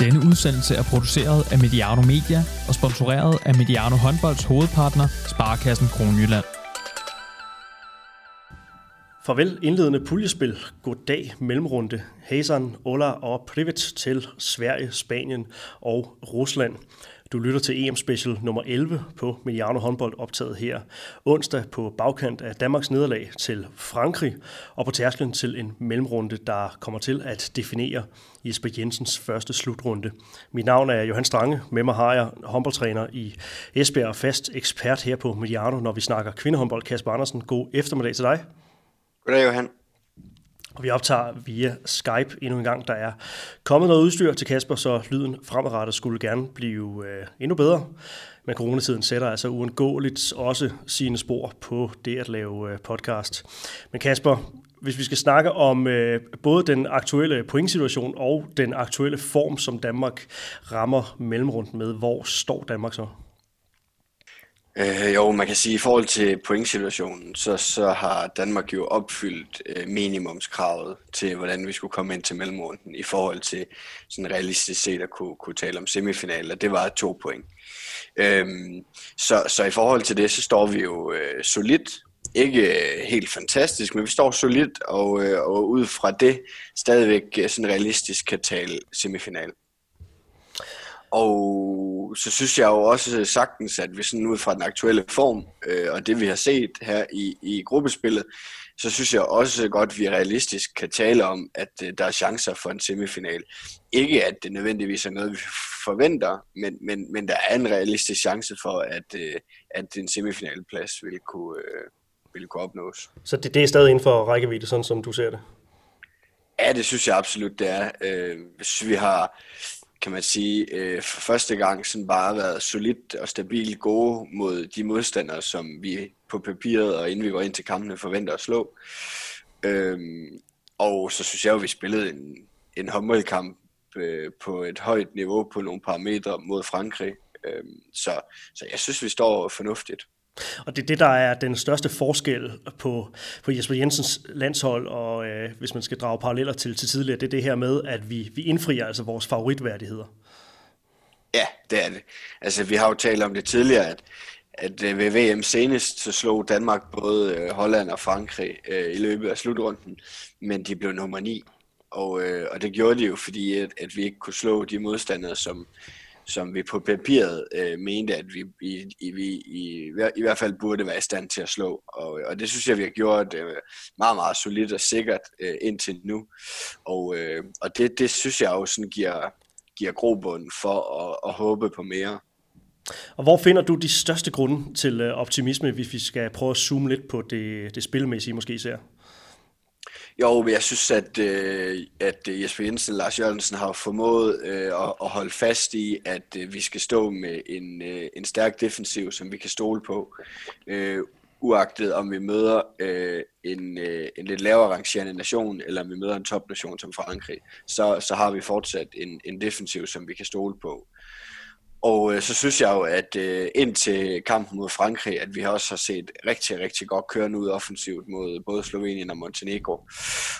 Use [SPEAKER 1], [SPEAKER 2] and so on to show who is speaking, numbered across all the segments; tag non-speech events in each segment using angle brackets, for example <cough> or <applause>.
[SPEAKER 1] Denne udsendelse er produceret af Mediano Media og sponsoreret af Mediano Håndbolds hovedpartner, Sparkassen Kronjylland.
[SPEAKER 2] Farvel indledende puljespil. Goddag mellemrunde. Hazan, Ola og Privet til Sverige, Spanien og Rusland. Du lytter til EM Special nummer 11 på Mediano håndbold optaget her onsdag på bagkant af Danmarks nederlag til Frankrig og på tærsklen til en mellemrunde, der kommer til at definere Jesper Jensens første slutrunde. Mit navn er Johan Strange. Med mig har jeg håndboldtræner i Esbjerg og fast ekspert her på Mediano, når vi snakker kvindehåndbold. Kasper Andersen, god eftermiddag til dig.
[SPEAKER 3] Goddag Johan.
[SPEAKER 2] Og vi optager via Skype endnu en gang. Der er kommet noget udstyr til Kasper, så lyden fremadrettet skulle gerne blive øh, endnu bedre. Men coronatiden sætter altså uundgåeligt også sine spor på det at lave øh, podcast. Men Kasper, hvis vi skal snakke om øh, både den aktuelle pointsituation og den aktuelle form, som Danmark rammer mellemrunden med, hvor står Danmark så?
[SPEAKER 3] Øh, jo, man kan sige, at i forhold til pointsituationen, så, så har Danmark jo opfyldt øh, minimumskravet til, hvordan vi skulle komme ind til mellemrunden i forhold til sådan realistisk set at kunne, kunne tale om semifinaler. Det var to point. Øhm, så, så i forhold til det, så står vi jo øh, solidt. Ikke øh, helt fantastisk, men vi står solidt, og, øh, og ud fra det stadigvæk øh, sådan realistisk kan tale semifinal. Og så synes jeg jo også sagtens, at vi sådan ud fra den aktuelle form, øh, og det vi har set her i, i gruppespillet, så synes jeg også godt, at vi realistisk kan tale om, at øh, der er chancer for en semifinal. Ikke at det nødvendigvis er noget, vi forventer, men, men, men der er en realistisk chance for, at, øh, at en semifinalplads vil kunne, øh, vil kunne opnås.
[SPEAKER 2] Så det, det er stadig inden for rækkevidde, sådan som du ser det?
[SPEAKER 3] Ja, det synes jeg absolut, det er. Øh, hvis vi har kan man sige, øh, for første gang sådan bare været solidt og stabilt gode mod de modstandere, som vi på papiret og inden vi går ind til kampene forventer at slå. Øhm, og så synes jeg jo, at vi spillede en, en håndboldkamp øh, på et højt niveau på nogle parametre mod Frankrig. Øhm, så, så jeg synes, vi står fornuftigt.
[SPEAKER 2] Og det er det, der er den største forskel på, på Jesper Jensens landshold, og øh, hvis man skal drage paralleller til, til tidligere, det er det her med, at vi, vi indfrier altså vores favoritværdigheder.
[SPEAKER 3] Ja, det er det. Altså, vi har jo talt om det tidligere, at, at øh, ved VM senest, så slog Danmark både øh, Holland og Frankrig øh, i løbet af slutrunden, men de blev nummer 9. Og, øh, og det gjorde de jo, fordi at, at vi ikke kunne slå de modstandere, som, som vi på papiret øh, mente, at vi, i, i, vi i, i hvert fald burde være i stand til at slå. Og, og det synes jeg, vi har gjort øh, meget, meget solidt og sikkert øh, indtil nu. Og, øh, og det, det synes jeg også sådan giver, giver grobund for at, at håbe på mere.
[SPEAKER 2] Og hvor finder du de største grunde til øh, optimisme, hvis vi skal prøve at zoome lidt på det, det spilmæssige måske især?
[SPEAKER 3] Jo, jeg synes, at, øh, at Jesper Jensen og Lars Jørgensen har formået øh, at, at holde fast i, at øh, vi skal stå med en, øh, en stærk defensiv, som vi kan stole på. Øh, uagtet om vi møder øh, en, øh, en lidt lavere rangerende nation, eller om vi møder en topnation som Frankrig, så, så har vi fortsat en, en defensiv, som vi kan stole på. Og øh, så synes jeg jo, at øh, indtil kampen mod Frankrig, at vi også har set rigtig, rigtig godt kørende ud offensivt mod både Slovenien og Montenegro.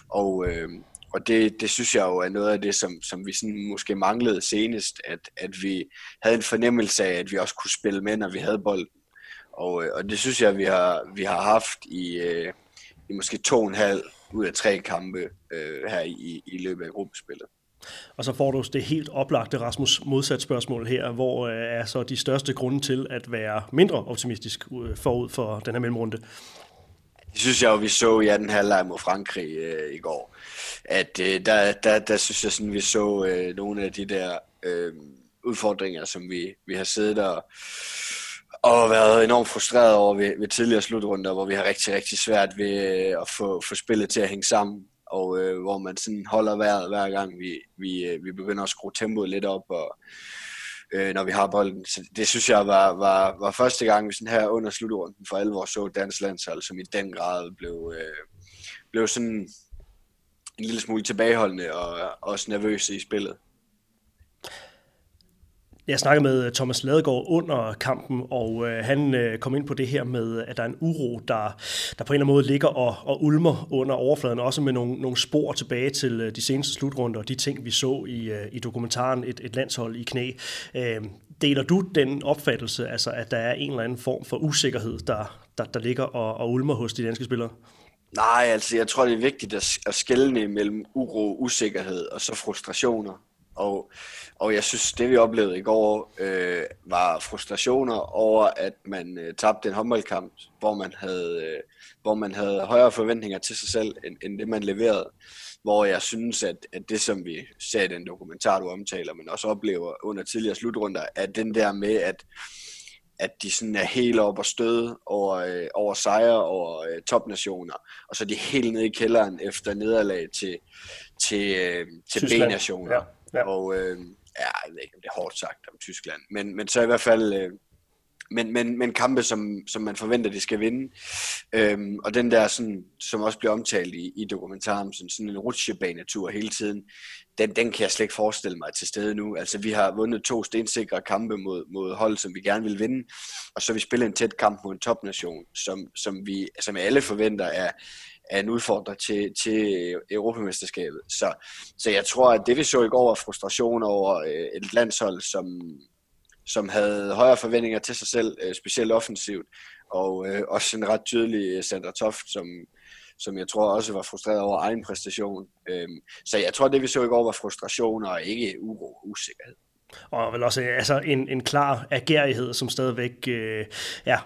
[SPEAKER 3] Og, øh, og det, det synes jeg jo er noget af det, som, som vi sådan måske manglede senest, at, at vi havde en fornemmelse af, at vi også kunne spille med, når vi havde bolden. Og, øh, og det synes jeg, vi har, vi har haft i, øh, i måske to og en halv ud af tre kampe øh, her i, i løbet af gruppespillet.
[SPEAKER 2] Og så får du det helt oplagte Rasmus modsat spørgsmål her, hvor øh, er så de største grunde til at være mindre optimistisk øh, forud for den her mellemrunde?
[SPEAKER 3] Det synes jeg jo, vi så i den halvleg mod Frankrig øh, i går. At øh, der, der, der synes jeg sådan, vi så øh, nogle af de der øh, udfordringer, som vi, vi har siddet og, og været enormt frustreret over ved, ved tidligere slutrunder, hvor vi har rigtig, rigtig svært ved øh, at få, få spillet til at hænge sammen og øh, hvor man sådan holder vejret hver gang vi, vi, øh, vi begynder at skrue tempoet lidt op, og øh, når vi har bolden. Så det synes jeg var, var, var første gang, vi sådan her under slutrunden for alvor så dansk landshold, som i den grad blev, øh, blev sådan en lille smule tilbageholdende og også nervøse i spillet.
[SPEAKER 2] Jeg snakkede med øh, Thomas Ladegaard under kampen, og øh, han øh, kom ind på det her med, at der er en uro, der, der på en eller anden måde ligger og, og ulmer under overfladen, også med nogle, nogle spor tilbage til øh, de seneste slutrunder og de ting, vi så i, øh, i dokumentaren et, et landshold i knæ. Øh, deler du den opfattelse, altså at der er en eller anden form for usikkerhed, der, der, der ligger og, og ulmer hos de danske spillere?
[SPEAKER 3] Nej, altså jeg tror, det er vigtigt at, at skelne mellem uro, usikkerhed og så frustrationer. Og, og jeg synes, det vi oplevede i går, øh, var frustrationer over, at man øh, tabte en håndboldkamp, hvor man, havde, øh, hvor man havde højere forventninger til sig selv, end, end det man leverede. Hvor jeg synes, at, at det som vi ser i den dokumentar, du omtaler, men også oplever under tidligere slutrunder, at den der med, at at de sådan er helt op og støde over, øh, over sejre over øh, topnationer, og så er de helt nede i kælderen efter nederlag til, til, øh, til B-nationer. Ja, ja. Og øh, ja, jeg ved ikke, om det er hårdt sagt om Tyskland, men, men så i hvert fald... Øh, men, men, men kampe, som, som man forventer, de skal vinde. Øhm, og den der, sådan, som også bliver omtalt i, i dokumentaren, sådan, sådan en rutsjebanetur hele tiden, den, den kan jeg slet ikke forestille mig til stede nu. Altså, vi har vundet to stensikre kampe mod, mod hold, som vi gerne vil vinde, og så vi spiller en tæt kamp mod en topnation, som, som vi som alle forventer er, er en udfordrer til, til Europamesterskabet. Så, så jeg tror, at det vi så i går var frustration over øh, et landshold, som, som havde højere forventninger til sig selv, øh, specielt offensivt, og øh, også en ret tydelig øh, Sandra Toft, som, som jeg tror også var frustreret over egen præstation. Øhm, så jeg tror, det vi så i går var frustration og ikke uro og usikkerhed.
[SPEAKER 2] Og vel også altså en, en klar agerighed, som stadigvæk øh, ja,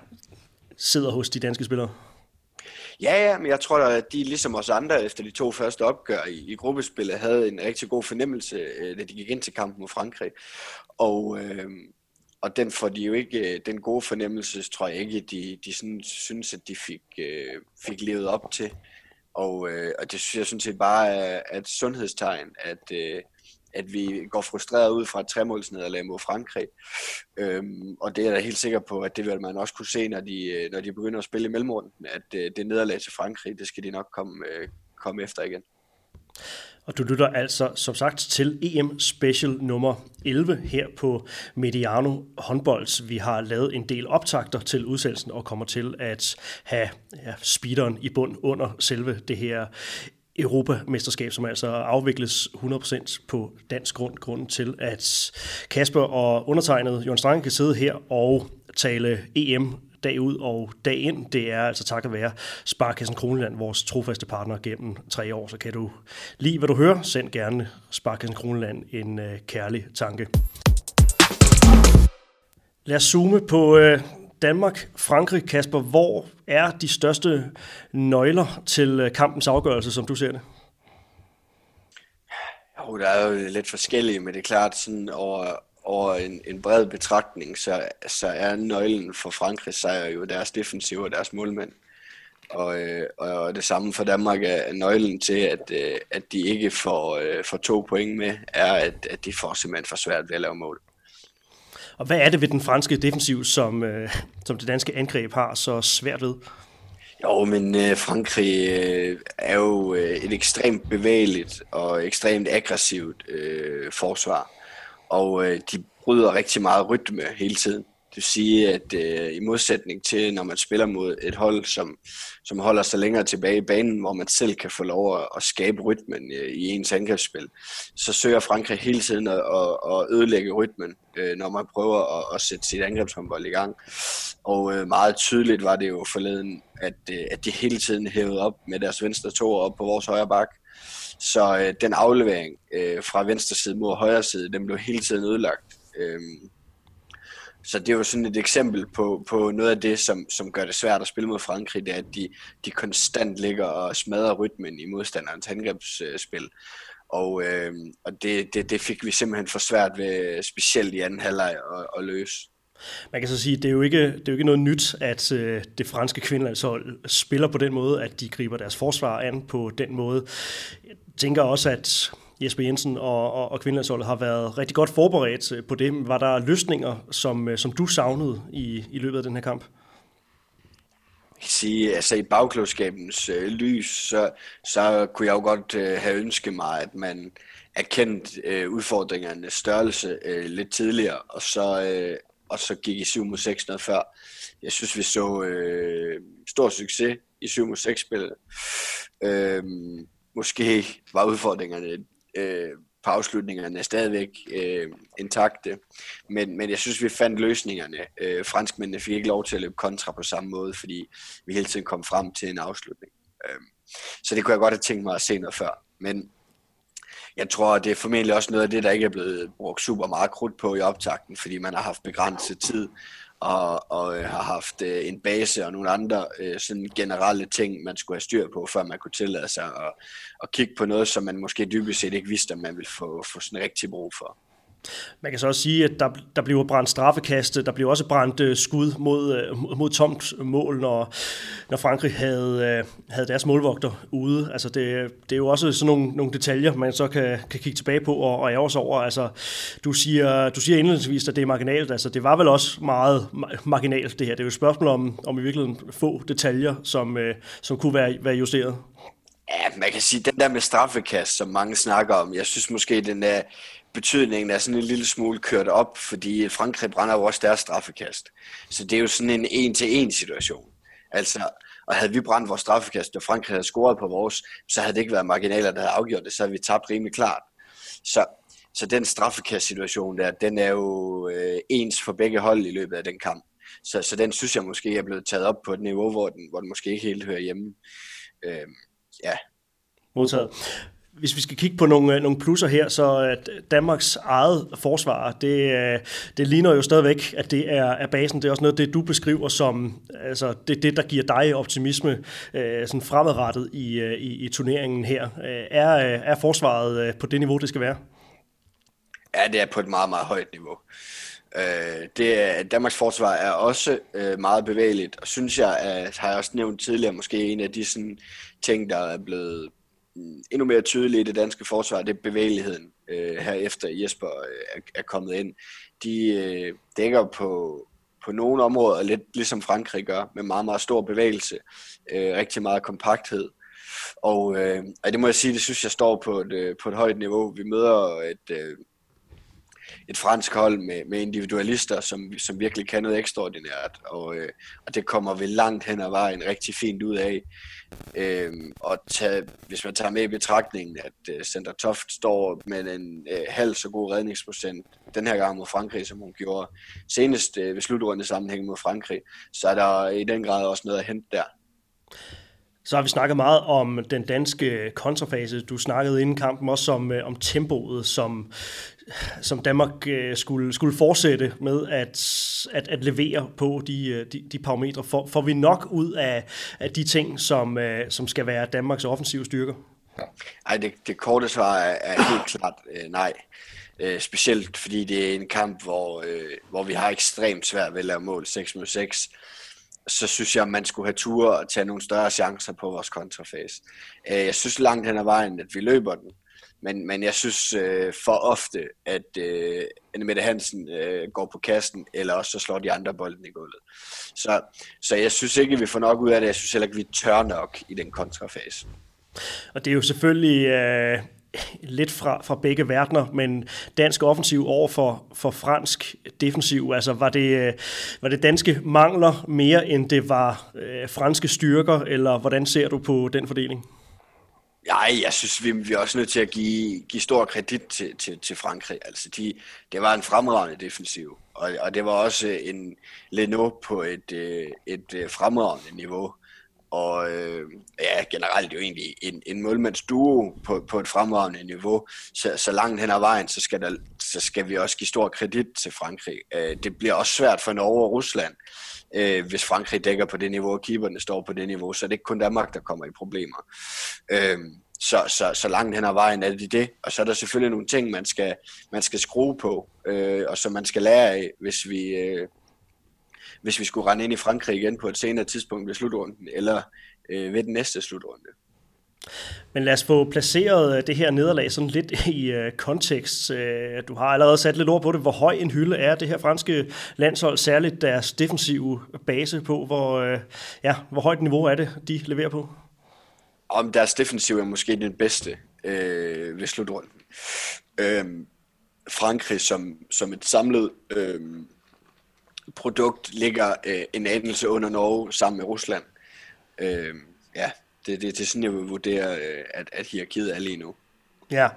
[SPEAKER 2] sidder hos de danske spillere.
[SPEAKER 3] Ja, ja, men jeg tror, at de ligesom os andre efter de to første opgør i, i gruppespillet havde en rigtig god fornemmelse, øh, da de gik ind til kampen mod Frankrig. Og, øh, og den får de jo ikke, øh, den gode fornemmelse, tror jeg ikke, de, de sådan, synes, at de fik, øh, fik levet op til. Og, øh, og det synes jeg sådan set bare er, er et sundhedstegn, at, øh, at vi går frustreret ud fra et tremålsnederlag mod Frankrig. Øhm, og det er jeg da helt sikker på, at det vil man også kunne se, når de, øh, når de begynder at spille i mellemrunden, at øh, det nederlag til Frankrig, det skal de nok komme, øh, komme efter igen.
[SPEAKER 2] Og du lytter altså, som sagt, til EM Special nummer 11 her på Mediano Håndbolds. Vi har lavet en del optagter til udsendelsen og kommer til at have ja, speederen i bund under selve det her Europamesterskab, som altså afvikles 100% på dansk grund. Grunden til, at Kasper og undertegnet Jørgen Strange kan sidde her og tale EM dag ud og dag ind. Det er altså takket være Sparkassen Kroneland, vores trofaste partner gennem tre år. Så kan du lide, hvad du hører, send gerne Sparkassen Kroneland en øh, kærlig tanke. Lad os zoome på øh, Danmark, Frankrig, Kasper. Hvor er de største nøgler til øh, kampens afgørelse, som du ser det?
[SPEAKER 3] Jo, der er jo lidt forskellige, men det er klart sådan over, over en, en bred betragtning, så, så er nøglen for Frankrig sejr jo deres defensiv og deres målmænd. Og, øh, og det samme for Danmark er nøglen til, at, øh, at de ikke får, får to point med, er, at, at de får simpelthen for svært ved at lave mål.
[SPEAKER 2] Og hvad er det ved den franske defensiv, som, øh, som det danske angreb har så svært ved?
[SPEAKER 3] Jo, men øh, Frankrig øh, er jo øh, et ekstremt bevægeligt og ekstremt aggressivt øh, forsvar og øh, de bryder rigtig meget rytme hele tiden. Det vil sige, at øh, i modsætning til, når man spiller mod et hold, som, som holder sig længere tilbage i banen, hvor man selv kan få lov at, at skabe rytmen øh, i ens angrebsspil, så søger Frankrig hele tiden at, at ødelægge rytmen, øh, når man prøver at, at sætte sit angrebshåndbold i gang. Og øh, meget tydeligt var det jo forleden, at, øh, at de hele tiden hævede op med deres venstre to op på vores højre bak, så øh, den aflevering øh, fra venstre side mod højre side, den blev hele tiden ødelagt. Øh, så det er jo sådan et eksempel på, på noget af det, som, som gør det svært at spille mod Frankrig, det er, at de, de konstant ligger og smadrer rytmen i modstanderens angrebsspil. Og, øh, og det, det, det fik vi simpelthen for svært ved, specielt i anden halvleg, at, at løse.
[SPEAKER 2] Man kan så sige, at det er jo ikke, det er jo ikke noget nyt, at øh, det franske kvindelandshold spiller på den måde, at de griber deres forsvar an på den måde. Jeg tænker også, at Jesper Jensen og, og, og kvindelandsholdet har været rigtig godt forberedt øh, på det. Var der løsninger, som, øh, som du savnede i, i løbet af den her kamp?
[SPEAKER 3] kan sige, altså i bagklodskabens øh, lys, så, så kunne jeg jo godt øh, have ønsket mig, at man erkendt øh, udfordringernes størrelse øh, lidt tidligere, og så, øh, og så gik i 7 mod 6 noget før. Jeg synes, vi så øh, stor succes i 7 mod 6 spillet. Øh, måske var udfordringerne øh, på afslutningerne er stadigvæk øh, intakte, men, men jeg synes, vi fandt løsningerne. Øh, franskmændene fik ikke lov til at løbe kontra på samme måde, fordi vi hele tiden kom frem til en afslutning. Øh, så det kunne jeg godt have tænkt mig at se noget før. Men jeg tror, det er formentlig også noget af det, der ikke er blevet brugt super meget krudt på i optakten, fordi man har haft begrænset tid og, og øh, har haft øh, en base og nogle andre øh, sådan generelle ting, man skulle have styr på, før man kunne tillade sig at, at kigge på noget, som man måske dybest set ikke vidste, at man ville få, få sådan rigtig brug for.
[SPEAKER 2] Man kan så også sige, at der, der bliver brændt straffekaste, der bliver også brændt øh, skud mod, øh, mod tomt mål, når, når Frankrig havde, øh, havde deres målvogter ude. Altså det, det er jo også sådan nogle, nogle detaljer, man så kan, kan kigge tilbage på og, og ærge sig over. Altså, du siger, du siger indledningsvis, at det er marginalt. Altså, det var vel også meget marginalt det her. Det er jo et spørgsmål om, om i virkeligheden få detaljer, som, som kunne være, være justeret.
[SPEAKER 3] Ja, man kan sige, den der med straffekast, som mange snakker om, jeg synes måske, den er betydningen er sådan en lille smule kørt op, fordi Frankrig brænder jo også deres straffekast. Så det er jo sådan en en-til-en situation. Altså, og havde vi brændt vores straffekast, og Frankrig havde scoret på vores, så havde det ikke været marginaler, der havde afgjort det, så havde vi tabt rimelig klart. Så, så den straffekast-situation der, den er jo øh, ens for begge hold i løbet af den kamp. Så, så den synes jeg måske er blevet taget op på et niveau, hvor den, hvor den måske ikke helt hører hjemme. Øh, ja.
[SPEAKER 2] Modtaget. Hvis vi skal kigge på nogle, nogle plusser her, så at Danmarks eget forsvar, det, øh, det ligner jo stadigvæk, at det er, er basen. Det er også noget det, du beskriver som altså, det, det, der giver dig optimisme øh, sådan fremadrettet i, øh, i, i turneringen her. Er, er forsvaret på det niveau, det skal være?
[SPEAKER 3] Ja, det er på et meget, meget højt niveau. det er, Danmarks forsvar er også meget bevægeligt, og synes jeg, at har jeg også nævnt tidligere, måske en af de sådan, ting, der er blevet mm, endnu mere tydeligt i det danske forsvar, det er bevægeligheden øh, her efter Jesper øh, er, er kommet ind. De øh, dækker på, på nogle områder, lidt ligesom Frankrig gør, med meget, meget stor bevægelse, øh, rigtig meget kompakthed. Og, øh, og det må jeg sige, det synes jeg står på et, øh, på et højt niveau. Vi møder et, øh, et fransk hold med, med individualister, som, som virkelig kan noget ekstraordinært, og, øh, og det kommer vi langt hen ad vejen rigtig fint ud af. Øh, og tage, hvis man tager med i betragtningen, at øh, Center Toft står med en øh, halv så god redningsprocent den her gang mod Frankrig, som hun gjorde senest øh, ved slutrunde sammenhæng mod Frankrig, så er der i den grad også noget at hente der.
[SPEAKER 2] Så har vi snakket meget om den danske kontrafase. Du snakkede inden kampen også om, øh, om tempoet, som, som Danmark øh, skulle, skulle fortsætte med at, at, at levere på de, øh, de, de parametre. For, får vi nok ud af, af de ting, som, som skal være Danmarks offensive styrker?
[SPEAKER 3] Nej, det, det korte svar er, er helt klart øh, nej. Øh, specielt fordi det er en kamp, hvor, øh, hvor vi har ekstremt svært ved at lave mål 6 mod 6 så synes jeg, man skulle have tur og tage nogle større chancer på vores kontrafase. Øh, jeg synes langt hen ad vejen, at vi løber den, men, men jeg synes øh, for ofte, at øh, Annemette Hansen øh, går på kassen, eller også så slår de andre bolden i gulvet. Så, så jeg synes ikke, at vi får nok ud af det. Jeg synes heller ikke, at vi tør nok i den kontrafase.
[SPEAKER 2] Og det er jo selvfølgelig øh, lidt fra, fra begge verdener, men dansk offensiv over for, for fransk defensiv, altså var det, øh, var det danske mangler mere, end det var øh, franske styrker, eller hvordan ser du på den fordeling?
[SPEAKER 3] Nej, jeg synes, vi, vi er også nødt til at give, give stor kredit til, til, til Frankrig. Altså, de, det var en fremragende defensiv, og, og det var også en Leno på et, øh, et, et fremragende niveau og øh, ja, generelt jo egentlig en, en målmandsduo på, på et fremragende niveau. Så, så langt hen ad vejen, så skal, der, så skal vi også give stor kredit til Frankrig. Øh, det bliver også svært for Norge og Rusland, øh, hvis Frankrig dækker på det niveau, og keeperne står på det niveau, så det er ikke kun Danmark, der kommer i problemer. Øh, så, så, så langt hen ad vejen er det det. Og så er der selvfølgelig nogle ting, man skal, man skal skrue på, øh, og som man skal lære af, hvis vi, øh, hvis vi skulle rende ind i Frankrig igen på et senere tidspunkt ved slutrunden, eller øh, ved den næste slutrunde.
[SPEAKER 2] Men lad os få placeret øh, det her nederlag sådan lidt <laughs> i øh, kontekst. Øh, du har allerede sat lidt ord på det. Hvor høj en hylde er det her franske landshold, særligt deres defensive base på? Hvor, øh, ja, hvor højt niveau er det, de leverer på?
[SPEAKER 3] Om deres defensiv er måske den bedste øh, ved slutrunden. Øh, Frankrig som, som et samlet øh, produkt ligger øh, en anelse under Norge sammen med Rusland. Øh, ja, det, det, det er sådan, jeg vil vurdere, øh, at, at hierarkiet er lige nu.
[SPEAKER 2] Ja,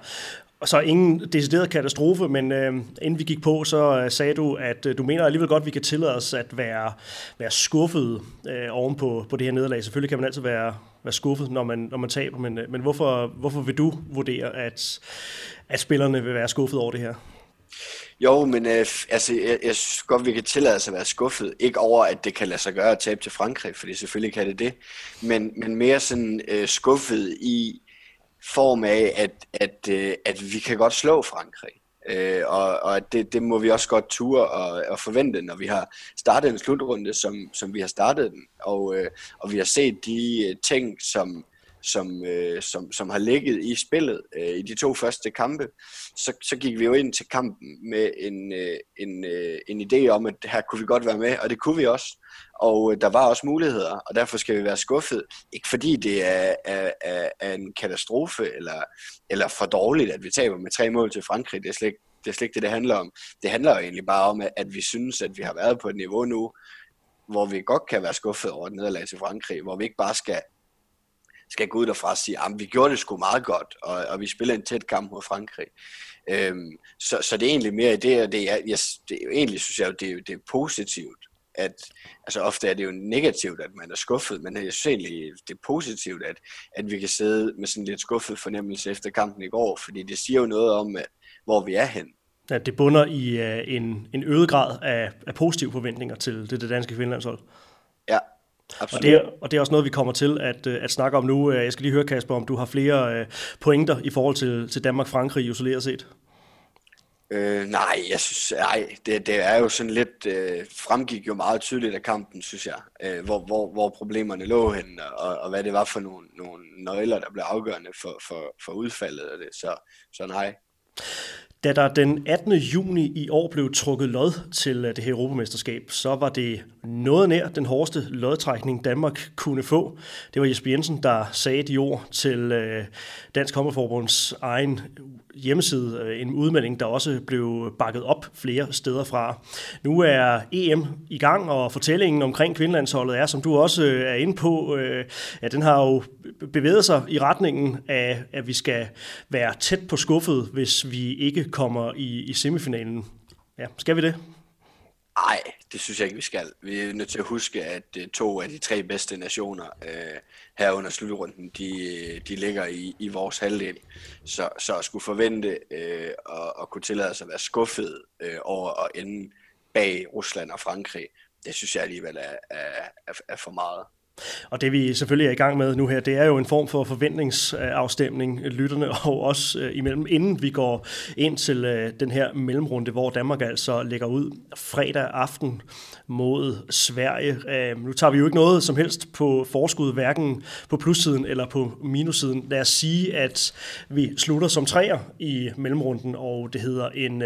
[SPEAKER 2] og så ingen decideret katastrofe, men øh, inden vi gik på, så øh, sagde du, at øh, du mener alligevel godt, at vi kan tillade os at være, være skuffet øh, oven på, på det her nederlag. Selvfølgelig kan man altid være, være skuffet, når man, når man taber, men, øh, men hvorfor, hvorfor vil du vurdere, at, at spillerne vil være skuffet over det her?
[SPEAKER 3] Jo, men øh, altså, jeg, jeg synes godt, vi kan tillade os at være skuffet. Ikke over, at det kan lade sig gøre at tabe til Frankrig, fordi selvfølgelig kan det det. Men, men mere sådan øh, skuffet i form af, at, at, øh, at vi kan godt slå Frankrig. Øh, og og det, det må vi også godt ture og, og forvente, når vi har startet en slutrunde, som, som vi har startet den. Og, øh, og vi har set de øh, ting, som som, øh, som, som har ligget i spillet øh, i de to første kampe, så, så gik vi jo ind til kampen med en, øh, en, øh, en idé om, at her kunne vi godt være med, og det kunne vi også. Og øh, der var også muligheder, og derfor skal vi være skuffet. Ikke fordi det er, er, er, er en katastrofe, eller, eller for dårligt, at vi taber med tre mål til Frankrig. Det er slet ikke det, er slet ikke det, det handler om. Det handler jo egentlig bare om, at vi synes, at vi har været på et niveau nu, hvor vi godt kan være skuffet over et nederlag til Frankrig, hvor vi ikke bare skal skal gå ud derfra og sige, at vi gjorde det sgu meget godt, og, og vi spiller en tæt kamp mod Frankrig. Øhm, så, så det er egentlig mere det, og det er, jeg, det er egentlig synes jeg, det er, det er positivt, at, altså ofte er det jo negativt, at man er skuffet, men jeg synes egentlig, det er positivt, at, at vi kan sidde med sådan lidt skuffet fornemmelse efter kampen i går, fordi det siger jo noget om, at, hvor vi er hen.
[SPEAKER 2] At det bunder i uh, en, en øget grad af, af positive forventninger til det, det danske kvindelandshold. Absolut. Og det, er, og det er også noget, vi kommer til at, øh, at snakke om nu. Øh, jeg skal lige høre, Kasper, om du har flere øh, pointer i forhold til, til Danmark-Frankrig isoleret set.
[SPEAKER 3] Øh, nej, jeg synes, nej, det, det er jo sådan lidt, øh, fremgik jo meget tydeligt af kampen, synes jeg, øh, hvor, hvor, hvor problemerne lå hen, og, og hvad det var for nogle, nogle nøgler, der blev afgørende for, for, for udfaldet af det, så, så nej.
[SPEAKER 2] Da der den 18. juni i år blev trukket lod til det her Europamesterskab, så var det noget nær den hårdeste lodtrækning, Danmark kunne få. Det var Jesper Jensen, der sagde de ord til øh, Dansk Håndboldforbunds egen hjemmeside. Øh, en udmelding, der også blev bakket op flere steder fra. Nu er EM i gang, og fortællingen omkring kvindelandsholdet er, som du også øh, er inde på, øh, ja, den har jo bevæget sig i retningen af, at vi skal være tæt på skuffet, hvis vi ikke kommer i, i semifinalen. Ja, skal vi det?
[SPEAKER 3] Nej, det synes jeg ikke, vi skal. Vi er nødt til at huske, at øh, to af de tre bedste nationer øh, her under slutrunden, de, de ligger i, i vores halvdel. Så, så at skulle forvente øh, at, at kunne tillade sig at være skuffet øh, over at ende bag Rusland og Frankrig, det synes jeg alligevel er, er, er, er for meget.
[SPEAKER 2] Og det vi selvfølgelig er i gang med nu her, det er jo en form for forventningsafstemning, øh, lytterne <laughs> og os øh, imellem, inden vi går ind til øh, den her mellemrunde, hvor Danmark altså lægger ud fredag aften mod Sverige. Nu tager vi jo ikke noget som helst på forskud, hverken på plussiden eller på minussiden. Lad os sige, at vi slutter som træer i mellemrunden, og det hedder en,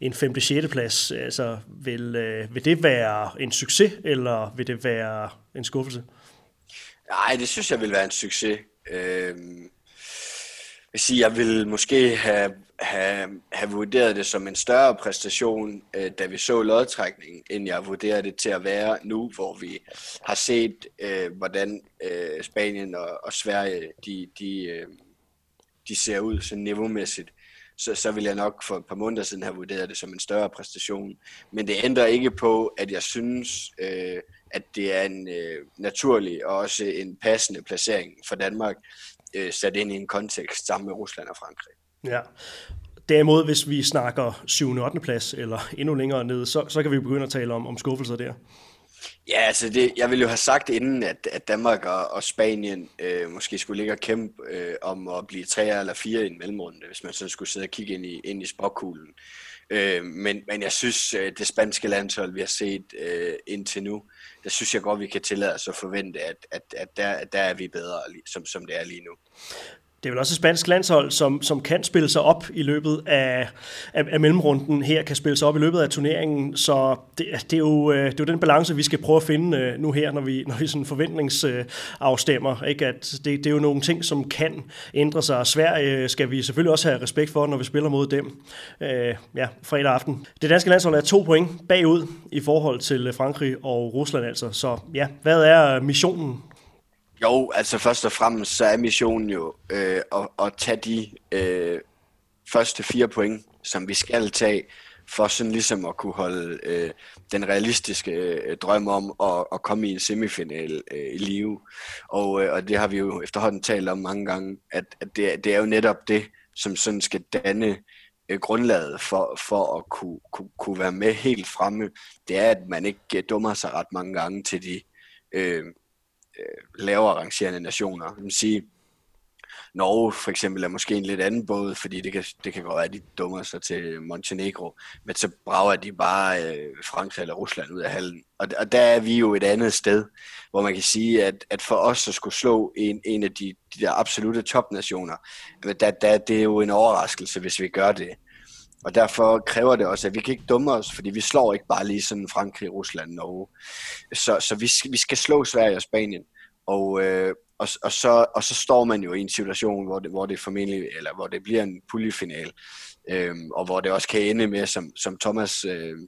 [SPEAKER 2] en 5. 6. plads. Altså, vil, vil det være en succes, eller vil det være en skuffelse?
[SPEAKER 3] Nej, det synes jeg vil være en succes. Øh, jeg, sige, jeg vil måske have, have, have vurderet det som en større præstation, øh, da vi så lodtrækningen, end jeg vurderer det til at være nu, hvor vi har set, øh, hvordan øh, Spanien og, og Sverige de, de, øh, de ser ud så niveaumæssigt. Så, så vil jeg nok for et par måneder siden have vurderet det som en større præstation. Men det ændrer ikke på, at jeg synes, øh, at det er en øh, naturlig og også en passende placering for Danmark, øh, sat ind i en kontekst sammen med Rusland og Frankrig.
[SPEAKER 2] Ja, Derimod, hvis vi snakker 7. og 8. plads, eller endnu længere ned, så, så kan vi begynde at tale om, om skuffelser der.
[SPEAKER 3] Ja, altså det, jeg ville jo have sagt inden, at, at Danmark og, og Spanien øh, måske skulle ligge og kæmpe øh, om at blive tre eller fire i en mellemrunde, hvis man så skulle sidde og kigge ind i, ind i spokkuglen. Øh, men, men jeg synes, øh, det spanske landshold, vi har set øh, indtil nu, der synes jeg godt, vi kan tillade os at forvente, at, at, at der, der er vi bedre, som, som det er lige nu
[SPEAKER 2] det er vel også et spansk landshold, som, som kan spille sig op i løbet af, af, af mellemrunden her, kan spille sig op i løbet af turneringen, så det, det, er, jo, øh, det er jo den balance, vi skal prøve at finde øh, nu her, når vi, når vi sådan forventningsafstemmer, øh, ikke? at det, det er jo nogle ting, som kan ændre sig. Sverige skal vi selvfølgelig også have respekt for, når vi spiller mod dem øh, ja, fredag aften. Det danske landshold er to point bagud i forhold til Frankrig og Rusland altså, så ja, hvad er missionen
[SPEAKER 3] jo, altså først og fremmest så er missionen jo øh, at, at tage de øh, første fire point, som vi skal tage, for sådan ligesom at kunne holde øh, den realistiske øh, drøm om at, at komme i en semifinal øh, i live. Og, øh, og det har vi jo efterhånden talt om mange gange, at, at det, det er jo netop det, som sådan skal danne øh, grundlaget for, for at kunne, kunne, kunne være med helt fremme. Det er, at man ikke dummer sig ret mange gange til de øh, øh, lavere rangerende nationer. Man sige, Norge for eksempel er måske en lidt anden båd, fordi det kan, det kan godt være, at de dummer sig til Montenegro, men så brager de bare øh, Frankrig eller Rusland ud af hallen. Og, og der er vi jo et andet sted, hvor man kan sige, at, at for os at skulle slå en, en af de, de der absolute topnationer, der, der, det er jo en overraskelse, hvis vi gør det. Og derfor kræver det også, at vi kan ikke dumme os, fordi vi slår ikke bare lige sådan Frankrig, Rusland, Norge. Så, så vi, vi skal slå Sverige og Spanien. Og, øh, og, og, så, og så står man jo i en situation, hvor det, hvor det formentlig, eller hvor det bliver en puljefinal, øh, og hvor det også kan ende med, som, som Thomas øh,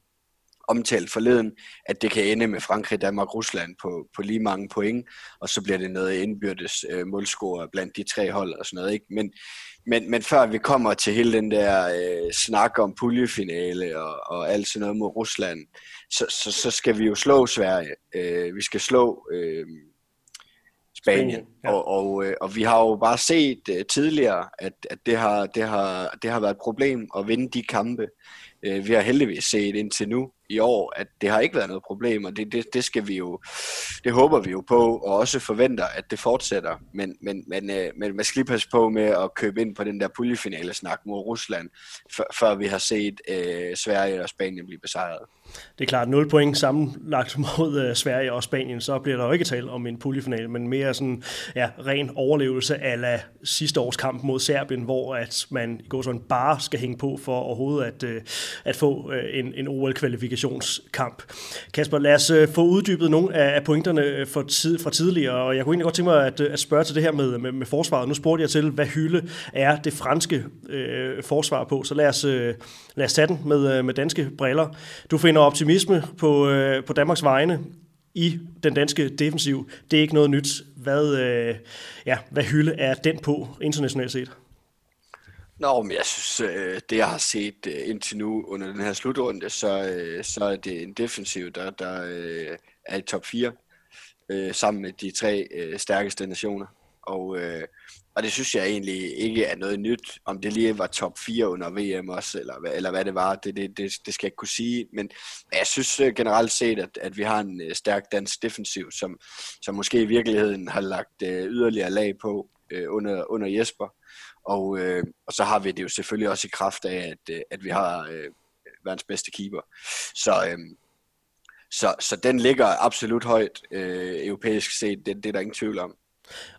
[SPEAKER 3] omtalt forleden, at det kan ende med Frankrig, Danmark, Rusland på, på lige mange point, og så bliver det noget indbyrdes øh, målscore blandt de tre hold og sådan noget. Ikke? Men, men, men før vi kommer til hele den der øh, snak om puljefinale og, og alt sådan noget mod Rusland, så, så, så skal vi jo slå Sverige. Øh, vi skal slå øh, Spanien. Ja. og, og, øh, og vi har jo bare set øh, tidligere, at, at det, har, det, har, det har været et problem at vinde de kampe. Øh, vi har heldigvis set indtil nu i år, at det har ikke været noget problem, og det, det, det skal vi jo, det håber vi jo på, og også forventer, at det fortsætter. Men, men, men, øh, men man skal lige passe på med at købe ind på den der puljefinale snak mod Rusland, før vi har set øh, Sverige og Spanien blive besejret.
[SPEAKER 2] Det er klart, 0 point sammenlagt mod øh, Sverige og Spanien, så bliver der jo ikke tale om en puljefinale, men mere sådan ja, ren overlevelse af sidste års kamp mod Serbien, hvor at man går sådan bare skal hænge på for overhovedet at, øh, at få øh, en, en kvalifikationskamp. Kasper, lad os øh, få uddybet nogle af pointerne øh, for tid, fra tidligere, og jeg kunne egentlig godt tænke mig at, øh, at spørge til det her med, med, med forsvaret. Nu spurgte jeg til, hvad hylde er det franske øh, forsvar på, så lad os, øh, lad os tage den med, med danske briller. Du finder finder optimisme på, øh, på Danmarks vegne i den danske defensiv. Det er ikke noget nyt. Hvad, øh, ja, hvad hylde er den på internationalt set?
[SPEAKER 3] Nå, men jeg synes, øh, det jeg har set øh, indtil nu under den her slutrunde, så, øh, så er det en defensiv, der, der er i top 4, sammen med de tre stærkeste nationer. Og, og det synes jeg egentlig ikke er noget nyt. Om det lige var top 4 under VM også, eller, eller hvad det var, det, det, det, det skal jeg ikke kunne sige. Men jeg synes generelt set, at, at vi har en stærk dansk defensiv, som, som måske i virkeligheden har lagt yderligere lag på under, under Jesper. Og, øh, og så har vi det jo selvfølgelig også i kraft af, at, øh, at vi har øh, verdens bedste keeper. Så, øh, så, så den ligger absolut højt øh, europæisk set, det, det er der ingen tvivl om.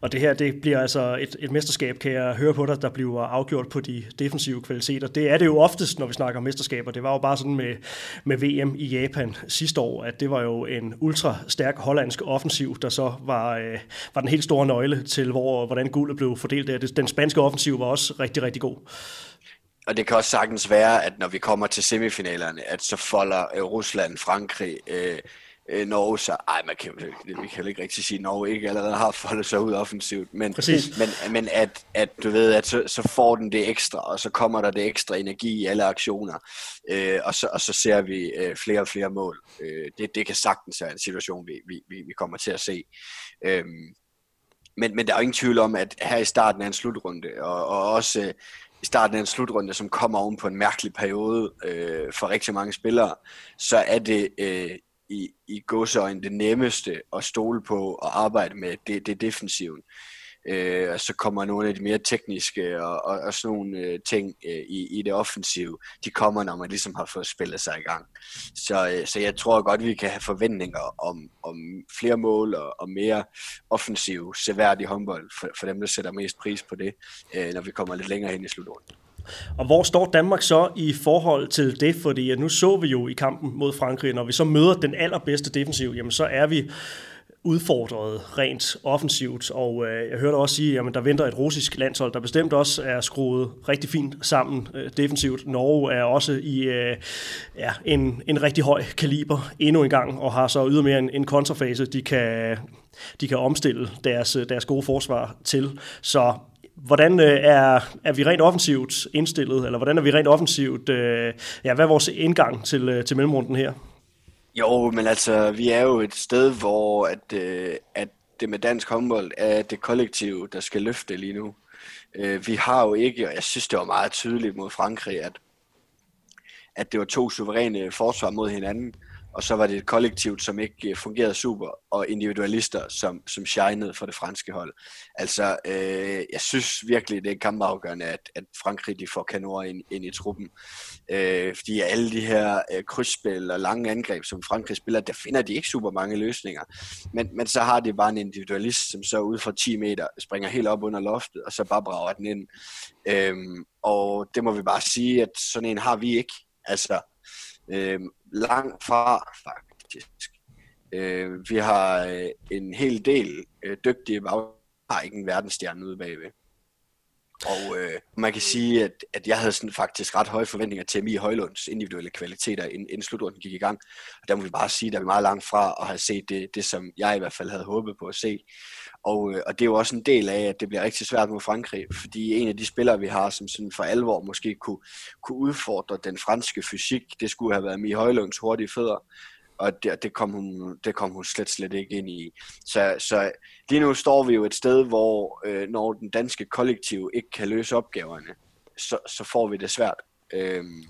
[SPEAKER 2] Og det her, det bliver altså et, et mesterskab, kan jeg høre på dig, der bliver afgjort på de defensive kvaliteter. Det er det jo oftest, når vi snakker om mesterskaber. Det var jo bare sådan med, med VM i Japan sidste år, at det var jo en ultra stærk hollandsk offensiv, der så var, øh, var den helt store nøgle til, hvor, hvordan guldet blev fordelt der. Den spanske offensiv var også rigtig, rigtig god.
[SPEAKER 3] Og det kan også sagtens være, at når vi kommer til semifinalerne, at så folder øh, Rusland, Frankrig, øh, øh, Norge så, ej, man kan, vi kan ikke rigtig sige, at Norge ikke allerede har foldet sig ud offensivt, men, men, men at, at du ved, at så, så får den det ekstra, og så kommer der det ekstra energi i alle aktioner, øh, og, så, og så ser vi øh, flere og flere mål. Øh, det, det kan sagtens være en situation, vi, vi, vi kommer til at se. Øh, men, men der er jo ingen tvivl om, at her i starten af en slutrunde, og, og også øh, i starten af en slutrunde, som kommer oven på en mærkelig periode øh, for rigtig mange spillere, så er det øh, i, i godsøjne det nemmeste at stole på og arbejde med, det, det er defensiven. Øh, og så kommer nogle af de mere tekniske og, og, og sådan nogle øh, ting øh, i, i det offensive, de kommer, når man ligesom har fået spillet sig i gang. Så, øh, så jeg tror godt, vi kan have forventninger om, om flere mål og, og mere offensiv, seværdig håndbold for, for dem, der sætter mest pris på det, øh, når vi kommer lidt længere hen i slutrunden.
[SPEAKER 2] Og hvor står Danmark så i forhold til det? Fordi nu så vi jo i kampen mod Frankrig, når vi så møder den allerbedste defensiv, jamen så er vi udfordret rent offensivt, og øh, jeg hørte også sige, at der venter et russisk landshold, der bestemt også er skruet rigtig fint sammen øh, defensivt. Norge er også i øh, ja, en, en rigtig høj kaliber endnu en gang, og har så ydermere en, en kontrafase, de kan, de kan omstille deres, deres gode forsvar til. Så hvordan øh, er, er vi rent offensivt indstillet, eller hvordan er vi rent offensivt, øh, ja, hvad er vores indgang til, øh, til mellemrunden her?
[SPEAKER 3] Jo, men altså, vi er jo et sted, hvor at, øh, at det med dansk håndbold er det kollektiv, der skal løfte lige nu. Øh, vi har jo ikke, og jeg synes, det var meget tydeligt mod Frankrig, at, at det var to suveræne forsvar mod hinanden og så var det et kollektivt, som ikke øh, fungerede super, og individualister, som, som shinede for det franske hold. Altså, øh, jeg synes virkelig, det er kampafgørende, at, at Frankrig de får kanoner ind, ind i truppen. Øh, fordi alle de her øh, krydsspil og lange angreb, som Frankrig spiller, der finder de ikke super mange løsninger. Men, men så har de bare en individualist, som så ud fra 10 meter springer helt op under loftet, og så bare brager den ind. Øh, og det må vi bare sige, at sådan en har vi ikke. Altså, Øhm, langt fra faktisk. Øh, vi har øh, en hel del øh, dygtige bag, har ikke en verdensstjerne ude bagved. Og øh, man kan sige, at, at jeg havde sådan faktisk ret høje forventninger til Mie Højlunds individuelle kvaliteter, inden, inden slutrunden gik i gang. Og der må vi bare sige, at der er vi meget langt fra at have set det, det, som jeg i hvert fald havde håbet på at se. Og, øh, og det er jo også en del af, at det bliver rigtig svært mod Frankrig, fordi en af de spillere, vi har, som sådan for alvor måske kunne, kunne udfordre den franske fysik, det skulle have været Mie Højlunds hurtige fødder, og det, det, kom hun, det kom hun slet, slet ikke ind i. Så, så lige nu står vi jo et sted, hvor øh, når den danske kollektiv ikke kan løse opgaverne, så, så får vi det svært. Øhm,